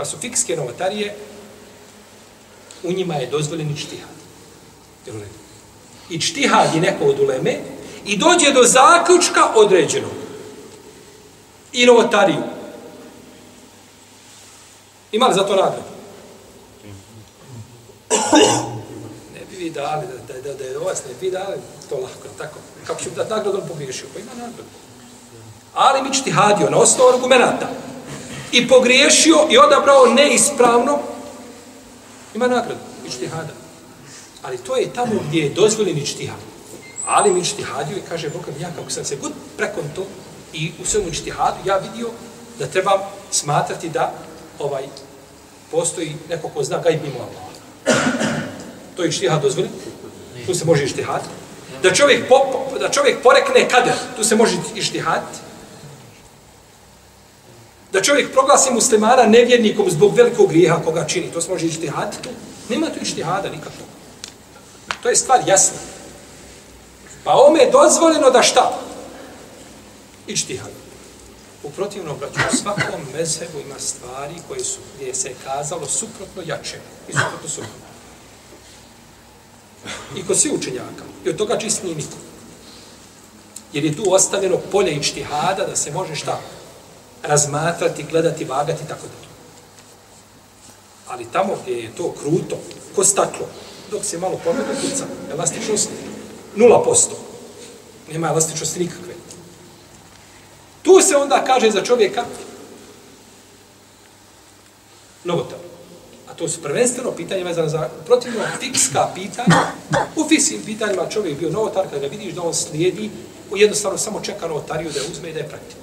Pa su fikske novotarije, u njima je dozvoljen ičtihad. Jel u redu? Ičtihad je neko od uleme i dođe do zaključka određenog. I novotariju. Ima li za to nagradu? Ne bi vi dali, da, da, da, da je vas ne bi dali to lahko, tako. Kako ću da nagradu on pogriješio? Pa ima nagradu. Ali mi čtihadio na osnovu argumenta i pogriješio i odabrao neispravno, ima nagradu, ištihada. Ali to je tamo gdje je dozvoljen ištihad. Ali mi ištihadio i kaže, Bog ja kako sam se god prekon to i u svemu ištihadu, ja vidio da trebam smatrati da ovaj postoji neko ko zna gajb mimo Allah. To je ištihad dozvoljen? Tu se može ištihad. Da čovjek, po, da čovjek porekne kader, tu se može ištihad. Da čovjek proglasi muslimana nevjernikom zbog velikog grijeha koga čini, to se može ištihad. Nema tu ištihada nikakvog. To je stvar jasna. Pa ome je dozvoljeno da šta? Ištihad. U protivnom, braću, u svakom mezhebu ima stvari koje su, gdje se kazalo suprotno jače i suprotno suprotno. I kod svi učenjaka. I od toga čist nije niko. Jer je tu ostavljeno polje ištihada da se može šta? Razmatrati, gledati, vagati tako da. Ali tamo gdje je to kruto, ko staklo, dok se malo pomenu kuca, elastičnost, nula posto. Nema elastičnosti nikakve. Tu se onda kaže za čovjeka novotar. A to su prvenstveno pitanje vezano za protivno fikska pitanja. U fikskim pitanjima čovjek bio novotar, kada ga vidiš da on slijedi, u jednostavno samo čeka novotariju da je uzme i da je prati.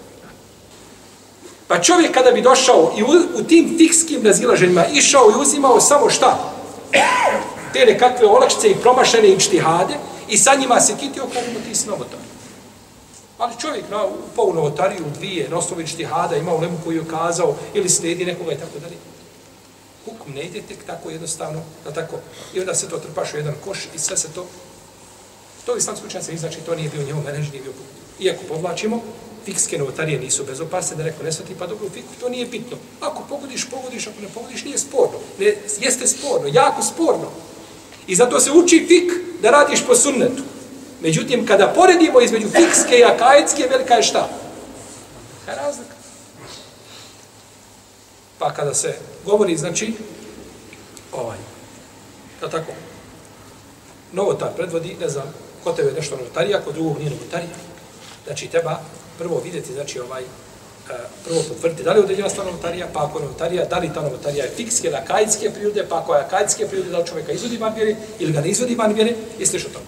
Pa čovjek kada bi došao i u, u tim fikskim razilaženjima išao i uzimao samo šta? Te nekakve olakšice i promašene inštihade i sa njima se kitio kako ti si novotar. Ali čovjek na polu novotariju dvije, na osnovu štihada, ima u lemu koji je kazao, ili slijedi nekoga i tako dalje. Hukum ne ide tek tako jednostavno, da tako, i onda se to trpaš u jedan koš i sve se to, to je islamski se znači to nije bio njemu menež, nije bio Iako povlačimo, fikske novotarije nisu bezopasne, da neko ne svati, pa dobro, fiku, to nije bitno. Ako pogodiš, pogodiš, ako ne pogodiš, nije sporno. Ne, jeste sporno, jako sporno. I zato se uči fik da radiš po sunnetu. Međutim, kada poredimo između fikske i akajetske, velika je šta? Je razlika. Pa kada se govori, znači, ovaj, da tako, novotar predvodi, ne znam, ko tebe nešto novotarija, kod drugog nije novotarija. Znači, treba prvo vidjeti, znači, ovaj, e, prvo potvrditi da li je određena stvar novotarija, pa ako novotarija, da li ta novotarija je fikske ili akajitske prirode, pa ako je akajitske prirode, da li čovjeka izvodi van vjere ili ga ne izvodi van vjere, jeste što to.